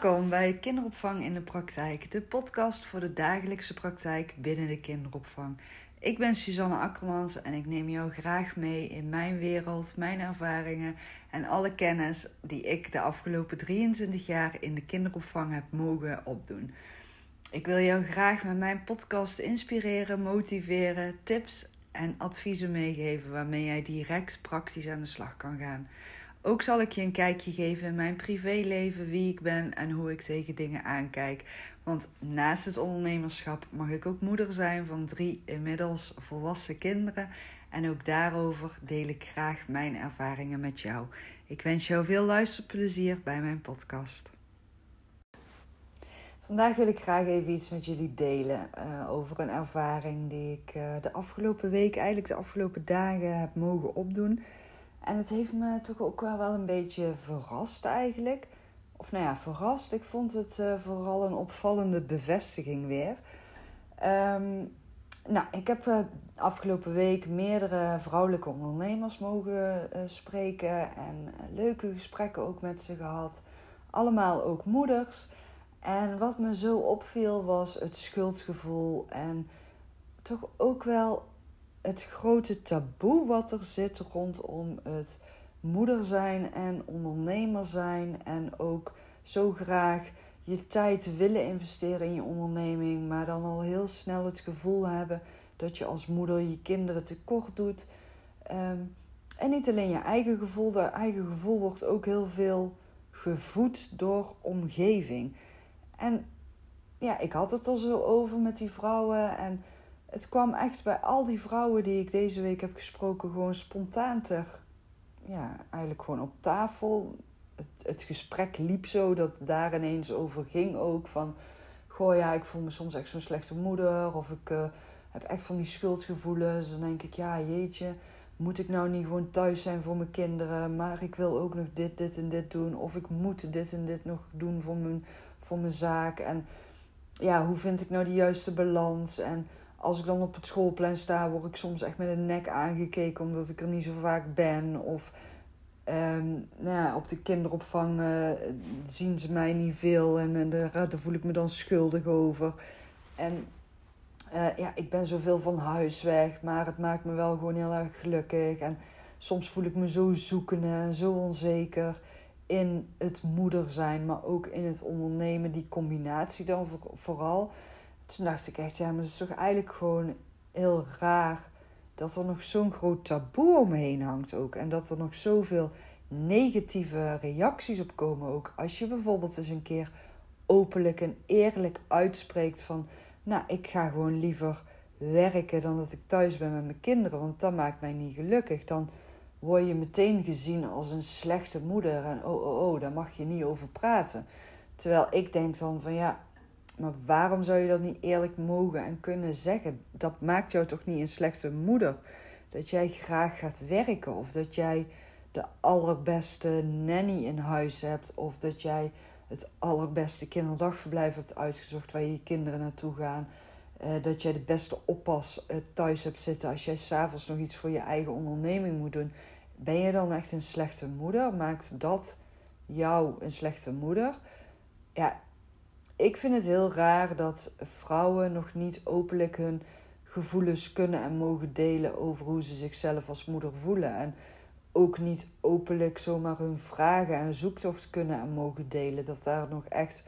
Welkom bij Kinderopvang in de Praktijk, de podcast voor de dagelijkse praktijk binnen de kinderopvang. Ik ben Suzanne Akkermans en ik neem jou graag mee in mijn wereld, mijn ervaringen en alle kennis die ik de afgelopen 23 jaar in de kinderopvang heb mogen opdoen. Ik wil jou graag met mijn podcast inspireren, motiveren, tips en adviezen meegeven waarmee jij direct praktisch aan de slag kan gaan. Ook zal ik je een kijkje geven in mijn privéleven, wie ik ben en hoe ik tegen dingen aankijk. Want naast het ondernemerschap mag ik ook moeder zijn van drie inmiddels volwassen kinderen. En ook daarover deel ik graag mijn ervaringen met jou. Ik wens jou veel luisterplezier bij mijn podcast. Vandaag wil ik graag even iets met jullie delen uh, over een ervaring die ik uh, de afgelopen week, eigenlijk de afgelopen dagen heb mogen opdoen. En het heeft me toch ook wel, een beetje verrast eigenlijk. Of nou ja, verrast. Ik vond het uh, vooral een opvallende bevestiging weer. Um, nou, ik heb uh, afgelopen week meerdere vrouwelijke ondernemers mogen uh, spreken. En leuke gesprekken ook met ze gehad. Allemaal ook moeders. En wat me zo opviel was het schuldgevoel. En toch ook wel het grote taboe wat er zit rondom het moeder zijn en ondernemer zijn. En ook zo graag je tijd willen investeren in je onderneming, maar dan al heel snel het gevoel hebben dat je als moeder je kinderen tekort doet. Ehm, en niet alleen je eigen gevoel, dat eigen gevoel wordt ook heel veel gevoed door omgeving. En ja, ik had het er zo over met die vrouwen en het kwam echt bij al die vrouwen die ik deze week heb gesproken gewoon spontaan ter, ja, eigenlijk gewoon op tafel. Het, het gesprek liep zo dat daar ineens over ging ook van, goh ja, ik voel me soms echt zo'n slechte moeder of ik uh, heb echt van die schuldgevoelens. Dan denk ik, ja jeetje, moet ik nou niet gewoon thuis zijn voor mijn kinderen, maar ik wil ook nog dit, dit en dit doen of ik moet dit en dit nog doen voor mijn, voor mijn zaak en ja, hoe vind ik nou de juiste balans en als ik dan op het schoolplein sta, word ik soms echt met een nek aangekeken omdat ik er niet zo vaak ben. Of um, nou ja, op de kinderopvang uh, zien ze mij niet veel en, en daar, daar, voel ik me dan schuldig over. En uh, ja, ik ben zoveel van huis weg, maar het maakt me wel gewoon heel erg gelukkig. En soms voel ik me zo zoekende en zo onzeker in het moeder zijn, maar ook in het ondernemen. Die combinatie dan voor, vooral toen dacht ik echt, ja, maar het is toch eigenlijk gewoon heel raar dat er nog zo'n groot taboe omheen hangt ook. En dat er nog zoveel negatieve reacties op komen ook. Als je bijvoorbeeld eens een keer openlijk en eerlijk uitspreekt van... Nou, ik ga gewoon liever werken dan dat ik thuis ben met mijn kinderen. Want dat maakt mij niet gelukkig. Dan word je meteen gezien als een slechte moeder. En oh, oh, oh, daar mag je niet over praten. Terwijl ik denk dan van ja, maar waarom zou je dat niet eerlijk mogen en kunnen zeggen? Dat maakt jou toch niet een slechte moeder? Dat jij graag gaat werken of dat jij de allerbeste nanny in huis hebt of dat jij het allerbeste kinderdagverblijf hebt uitgezocht waar je, je kinderen naartoe gaan. Uh, dat jij de beste oppas uh, thuis hebt zitten als jij s'avonds nog iets voor je eigen onderneming moet doen. Ben je dan echt een slechte moeder? Maakt dat jou een slechte moeder? Ja, ik vind het heel raar dat vrouwen nog niet openlijk hun gevoelens kunnen en mogen delen over hoe ze zichzelf als moeder voelen. En ook niet openlijk zomaar hun vragen en zoektocht kunnen en mogen delen. Dat daar nog echt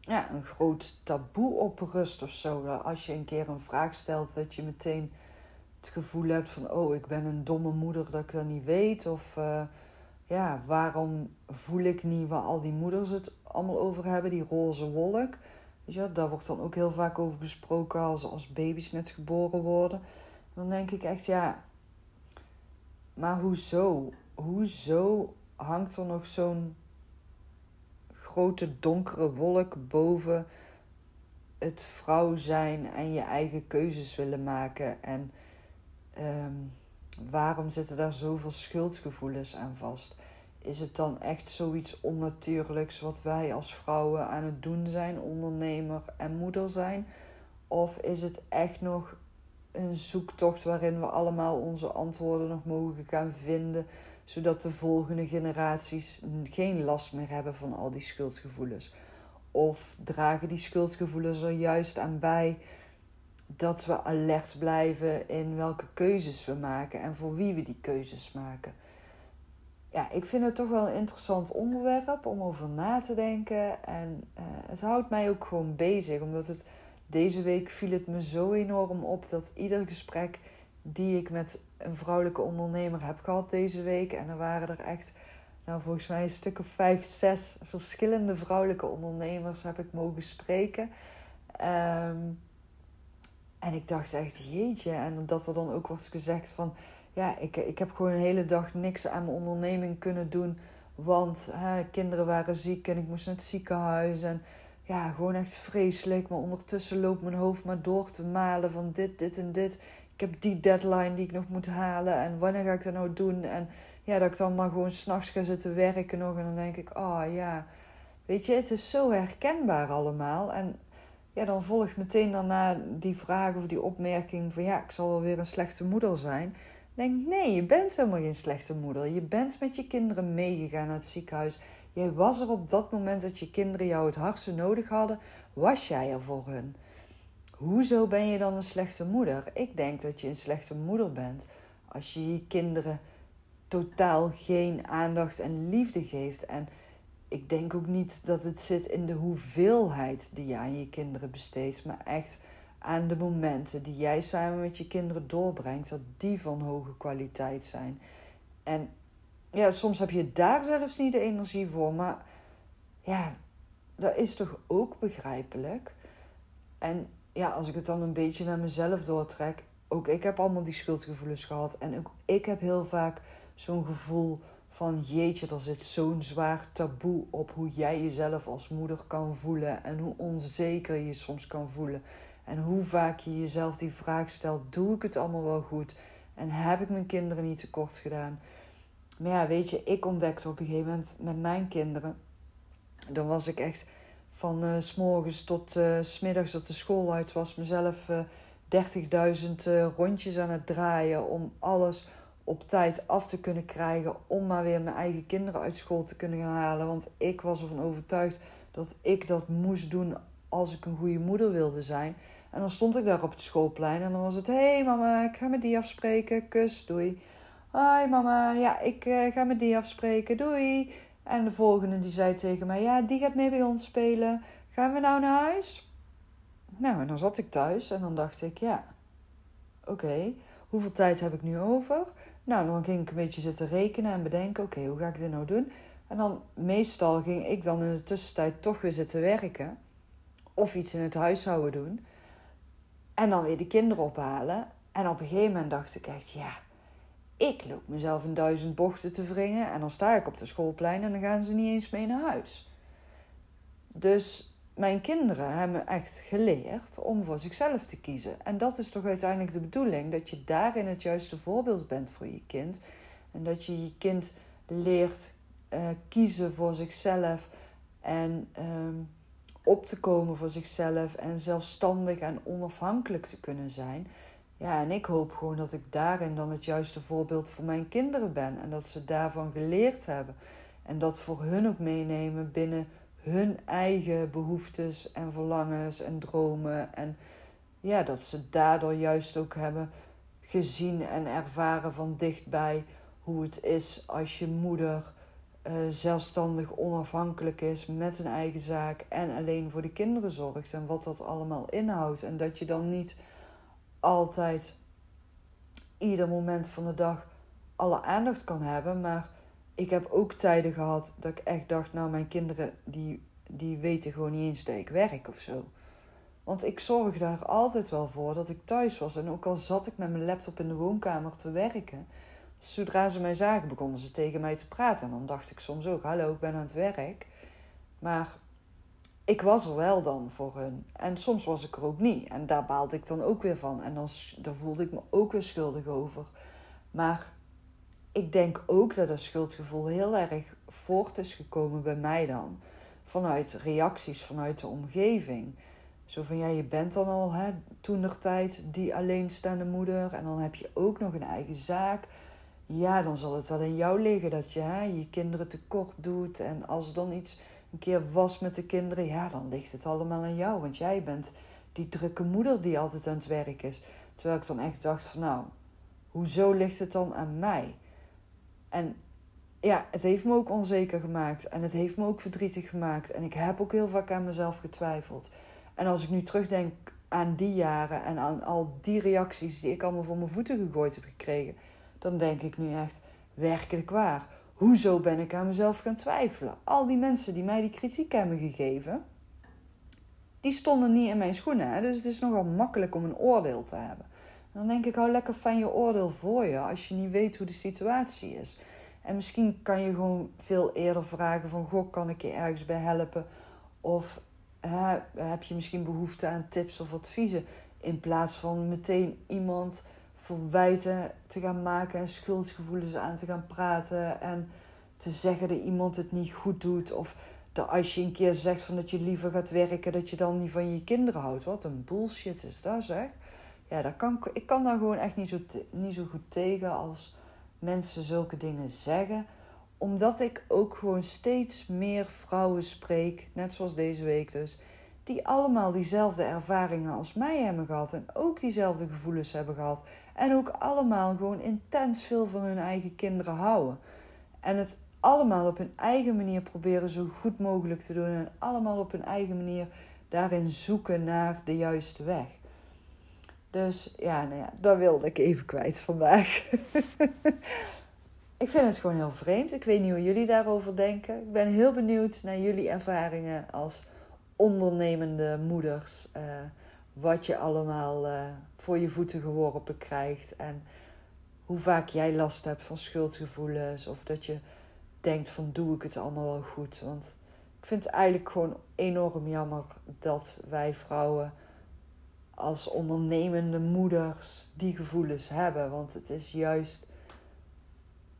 ja, een groot taboe op rust of zo. Als je een keer een vraag stelt, dat je meteen het gevoel hebt van: oh, ik ben een domme moeder dat ik dat niet weet. Of. Uh, ja, waarom voel ik niet waar al die moeders het allemaal over hebben, die roze wolk. Weet je, daar wordt dan ook heel vaak over gesproken als, als baby's net geboren worden. Dan denk ik echt, ja, maar hoezo? Hoezo hangt er nog zo'n grote donkere wolk boven het vrouw zijn en je eigen keuzes willen maken? En um, waarom zitten daar zoveel schuldgevoelens aan vast? Is het dan echt zoiets onnatuurlijks wat wij als vrouwen aan het doen zijn, ondernemer en moeder zijn? Of is het echt nog een zoektocht waarin we allemaal onze antwoorden nog mogen gaan vinden? zodat de volgende generaties geen last meer hebben van al die schuldgevoelens? Of dragen die schuldgevoelens er juist aan bij dat we alert blijven in welke keuzes we maken en voor wie we die keuzes maken? Ja, ik vind het toch wel een interessant onderwerp om over na te denken. En uh, het houdt mij ook gewoon bezig, omdat het deze week viel het me zo enorm op dat ieder gesprek die ik met een vrouwelijke ondernemer heb gehad deze week, en er waren er echt, nou volgens mij een stuk of vijf, zes verschillende vrouwelijke ondernemers heb ik mogen spreken. Um, en ik dacht echt, jeetje, en dat er dan ook wordt gezegd van, ja, ik, ik heb gewoon een hele dag niks aan mijn onderneming kunnen doen, want hè, kinderen waren ziek en ik moest naar het ziekenhuis en ja, gewoon echt vreselijk. Maar ondertussen loopt mijn hoofd maar door te malen van dit, dit en dit. Ik heb die deadline die ik nog moet halen. En wanneer ga ik dat nou doen? En ja, dat ik dan maar gewoon s'nachts ga zitten werken nog. En dan denk ik, oh ja, weet je, het is zo herkenbaar allemaal. En ja, dan volgt meteen daarna die vraag of die opmerking van ja, ik zal wel weer een slechte moeder zijn. Denk nee, je bent helemaal geen slechte moeder. Je bent met je kinderen meegegaan naar het ziekenhuis. Jij was er op dat moment dat je kinderen jou het hardste nodig hadden, was jij er voor hun. Hoezo ben je dan een slechte moeder? Ik denk dat je een slechte moeder bent als je je kinderen totaal geen aandacht en liefde geeft. En ik denk ook niet dat het zit in de hoeveelheid die je aan je kinderen besteedt, maar echt aan de momenten die jij samen met je kinderen doorbrengt, dat die van hoge kwaliteit zijn. En ja, soms heb je daar zelfs niet de energie voor. Maar ja, dat is toch ook begrijpelijk. En ja, als ik het dan een beetje naar mezelf doortrek. Ook ik heb allemaal die schuldgevoelens gehad. En ook ik heb heel vaak zo'n gevoel van jeetje, er zit zo'n zwaar taboe op hoe jij jezelf als moeder kan voelen. En hoe onzeker je soms kan voelen. En hoe vaak je jezelf die vraag stelt: doe ik het allemaal wel goed? En heb ik mijn kinderen niet tekort gedaan? Maar ja, weet je, ik ontdekte op een gegeven moment met mijn kinderen. Dan was ik echt van uh, morgens tot uh, s middags dat de school uit was, mezelf uh, eh, 30.000 rondjes aan het draaien om alles op tijd af te kunnen krijgen. Om maar weer mijn eigen kinderen uit school te kunnen gaan halen. Want ik was ervan overtuigd dat ik dat moest doen als ik een goede moeder wilde zijn. En dan stond ik daar op het schoolplein en dan was het: hé hey mama, ik ga met die afspreken, kus, doei. Hoi mama, ja, ik uh, ga met die afspreken, doei. En de volgende die zei tegen mij, ja, die gaat mee bij ons spelen. Gaan we nou naar huis? Nou, en dan zat ik thuis en dan dacht ik, ja, oké, hoeveel tijd heb ik nu over? Nou, dan ging ik een beetje zitten rekenen en bedenken, oké, hoe ga ik dit nou doen? En dan meestal ging ik dan in de tussentijd toch weer zitten werken. Of iets in het huishouden doen. En dan weer de kinderen ophalen. En op een gegeven moment dacht ik echt, ja, ik loop mezelf in duizend bochten te wringen en dan sta ik op de schoolplein en dan gaan ze niet eens mee naar huis. Dus mijn kinderen hebben echt geleerd om voor zichzelf te kiezen. En dat is toch uiteindelijk de bedoeling, dat je daarin het juiste voorbeeld bent voor je kind. En dat je je kind leert uh, kiezen voor zichzelf en uh, op te komen voor zichzelf en zelfstandig en onafhankelijk te kunnen zijn. Ja, en ik hoop gewoon dat ik daarin dan het juiste voorbeeld voor mijn kinderen ben. En dat ze daarvan geleerd hebben. En dat voor hun ook meenemen binnen hun eigen behoeftes en verlangens en dromen. En ja, dat ze daardoor juist ook hebben gezien en ervaren van dichtbij hoe het is als je moeder uh, zelfstandig onafhankelijk is met een eigen zaak en alleen voor de kinderen zorgt en wat dat allemaal inhoudt. En dat je dan niet altijd ieder moment van de dag alle aandacht kan hebben. Maar ik heb ook tijden gehad dat ik echt dacht, nou mijn kinderen die, die weten gewoon niet eens dat ik werk of zo. Want ik zorg daar altijd wel voor dat ik thuis was. En ook al zat ik met mijn laptop in de woonkamer te werken, zodra ze mij zagen, begonnen ze tegen mij te praten. En dan dacht ik soms ook: Hallo, ik ben aan het werk. Maar ik was er wel dan voor hun. En soms was ik er ook niet. En daar baalde ik dan ook weer van. En dan, daar voelde ik me ook weer schuldig over. Maar ik denk ook dat dat schuldgevoel heel erg voort is gekomen bij mij dan. Vanuit reacties vanuit de omgeving. Zo van ja, je bent dan al hè, tijd die alleenstaande moeder. En dan heb je ook nog een eigen zaak. Ja, dan zal het wel in jou liggen dat je je kinderen tekort doet. En als er dan iets een keer was met de kinderen, ja, dan ligt het allemaal aan jou. Want jij bent die drukke moeder die altijd aan het werk is. Terwijl ik dan echt dacht van nou, hoezo ligt het dan aan mij? En ja, het heeft me ook onzeker gemaakt. En het heeft me ook verdrietig gemaakt. En ik heb ook heel vaak aan mezelf getwijfeld. En als ik nu terugdenk aan die jaren en aan al die reacties die ik allemaal voor mijn voeten gegooid heb gekregen, dan denk ik nu echt werkelijk waar. Hoezo ben ik aan mezelf gaan twijfelen? Al die mensen die mij die kritiek hebben gegeven, die stonden niet in mijn schoenen. Dus het is nogal makkelijk om een oordeel te hebben. En dan denk ik, hou lekker van je oordeel voor je als je niet weet hoe de situatie is. En misschien kan je gewoon veel eerder vragen van, goh, kan ik je ergens bij helpen? Of heb je misschien behoefte aan tips of adviezen? In plaats van meteen iemand verwijten te gaan maken en schuldgevoelens aan te gaan praten en te zeggen dat iemand het niet goed doet. Of dat als je een keer zegt van dat je liever gaat werken, dat je dan niet van je kinderen houdt. Wat een bullshit is dat zeg. Ja, dat kan, ik kan daar gewoon echt niet zo, niet zo goed tegen als mensen zulke dingen zeggen. Omdat ik ook gewoon steeds meer vrouwen spreek, net zoals deze week dus, die allemaal diezelfde ervaringen als mij hebben gehad en ook diezelfde gevoelens hebben gehad. En ook allemaal gewoon intens veel van hun eigen kinderen houden. En het allemaal op hun eigen manier proberen zo goed mogelijk te doen. En allemaal op hun eigen manier daarin zoeken naar de juiste weg. Dus ja, nou ja, dat wilde ik even kwijt vandaag. ik vind het gewoon heel vreemd. Ik weet niet hoe jullie daarover denken. Ik ben heel benieuwd naar jullie ervaringen als ondernemende moeders. Uh, wat je allemaal uh, voor je voeten geworpen krijgt. En hoe vaak jij last hebt van schuldgevoelens. Of dat je denkt van doe ik het allemaal wel goed. Want ik vind het eigenlijk gewoon enorm jammer dat wij vrouwen als ondernemende moeders die gevoelens hebben. Want het is juist.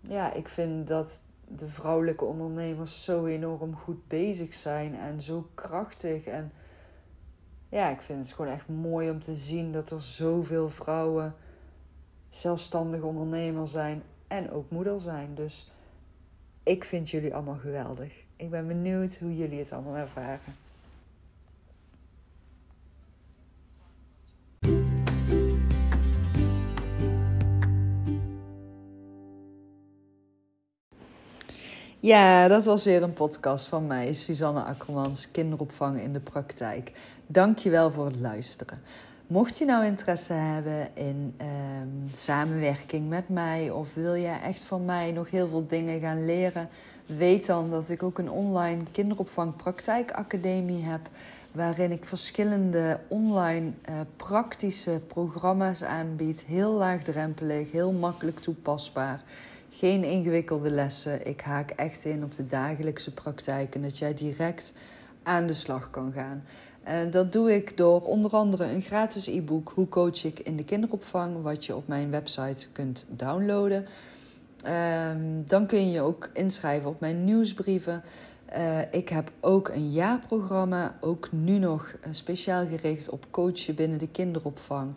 Ja, ik vind dat de vrouwelijke ondernemers zo enorm goed bezig zijn en zo krachtig. En ja, ik vind het gewoon echt mooi om te zien dat er zoveel vrouwen zelfstandig ondernemer zijn en ook moeder zijn. Dus ik vind jullie allemaal geweldig. Ik ben benieuwd hoe jullie het allemaal ervaren. Ja, dat was weer een podcast van mij, Suzanne Akkermans, kinderopvang in de praktijk. Dankjewel voor het luisteren. Mocht je nou interesse hebben in ehm, samenwerking met mij of wil je echt van mij nog heel veel dingen gaan leren, weet dan dat ik ook een online kinderopvang praktijkacademie heb waarin ik verschillende online uh, praktische programma's aanbied, heel laagdrempelig, heel makkelijk toepasbaar. Geen ingewikkelde lessen. Ik haak echt in op de dagelijkse praktijk en dat jij direct aan de slag kan gaan. En dat doe ik door onder andere een gratis e-book Hoe coach ik in de kinderopvang, wat je op mijn website kunt downloaden. Ehm, dan kun je je ook inschrijven op mijn nieuwsbrieven. Uh, ik heb ook een jaarprogramma, ook nu nog speciaal gericht op coachen binnen de kinderopvang.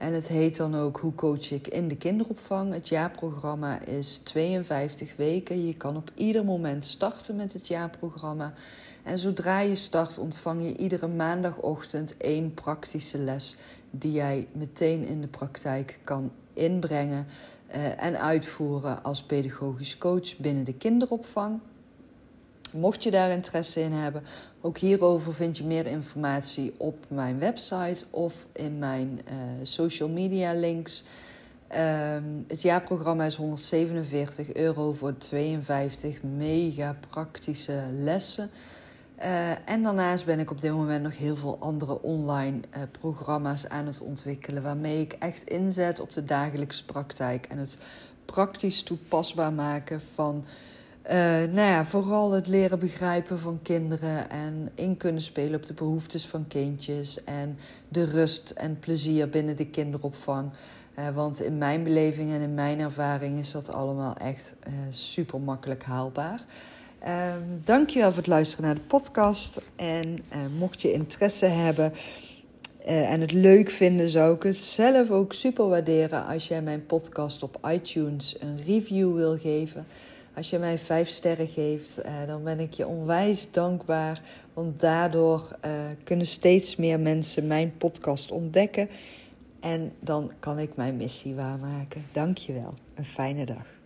En het heet dan ook Hoe coach ik in de kinderopvang. Het jaarprogramma is 52 weken. Je kan op ieder moment starten met het jaarprogramma. En zodra je start, ontvang je iedere maandagochtend één praktische les die jij meteen in de praktijk kan inbrengen uh, en uitvoeren als pedagogisch coach binnen de kinderopvang. Mocht je daar interesse in hebben, ook hierover vind je meer informatie op mijn website of in mijn uh, social media links. Um, het jaarprogramma is 147 euro voor 52 mega praktische lessen. Uh, en daarnaast ben ik op dit moment nog heel veel andere online uh, programma's aan het ontwikkelen. Waarmee ik echt inzet op de dagelijkse praktijk en het praktisch toepasbaar maken van uh, nou ja, vooral het leren begrijpen van kinderen en in kunnen spelen op de behoeftes van kindjes en de rust en plezier binnen de kinderopvang. Uh, want in mijn beleving en in mijn ervaring is dat allemaal echt uh, super makkelijk haalbaar. Uh, dankjewel voor het luisteren naar de podcast. En mocht je interesse hebben en het leuk vinden, zou ik het zelf ook super waarderen als jij mijn podcast op iTunes een review wil geven. Als je mij vijf sterren geeft, uh, dan ben ik je onwijs dankbaar. Want daardoor uh, kunnen steeds meer mensen mijn podcast ontdekken. En dan kan ik mijn missie waarmaken. Dank je wel. Een fijne dag.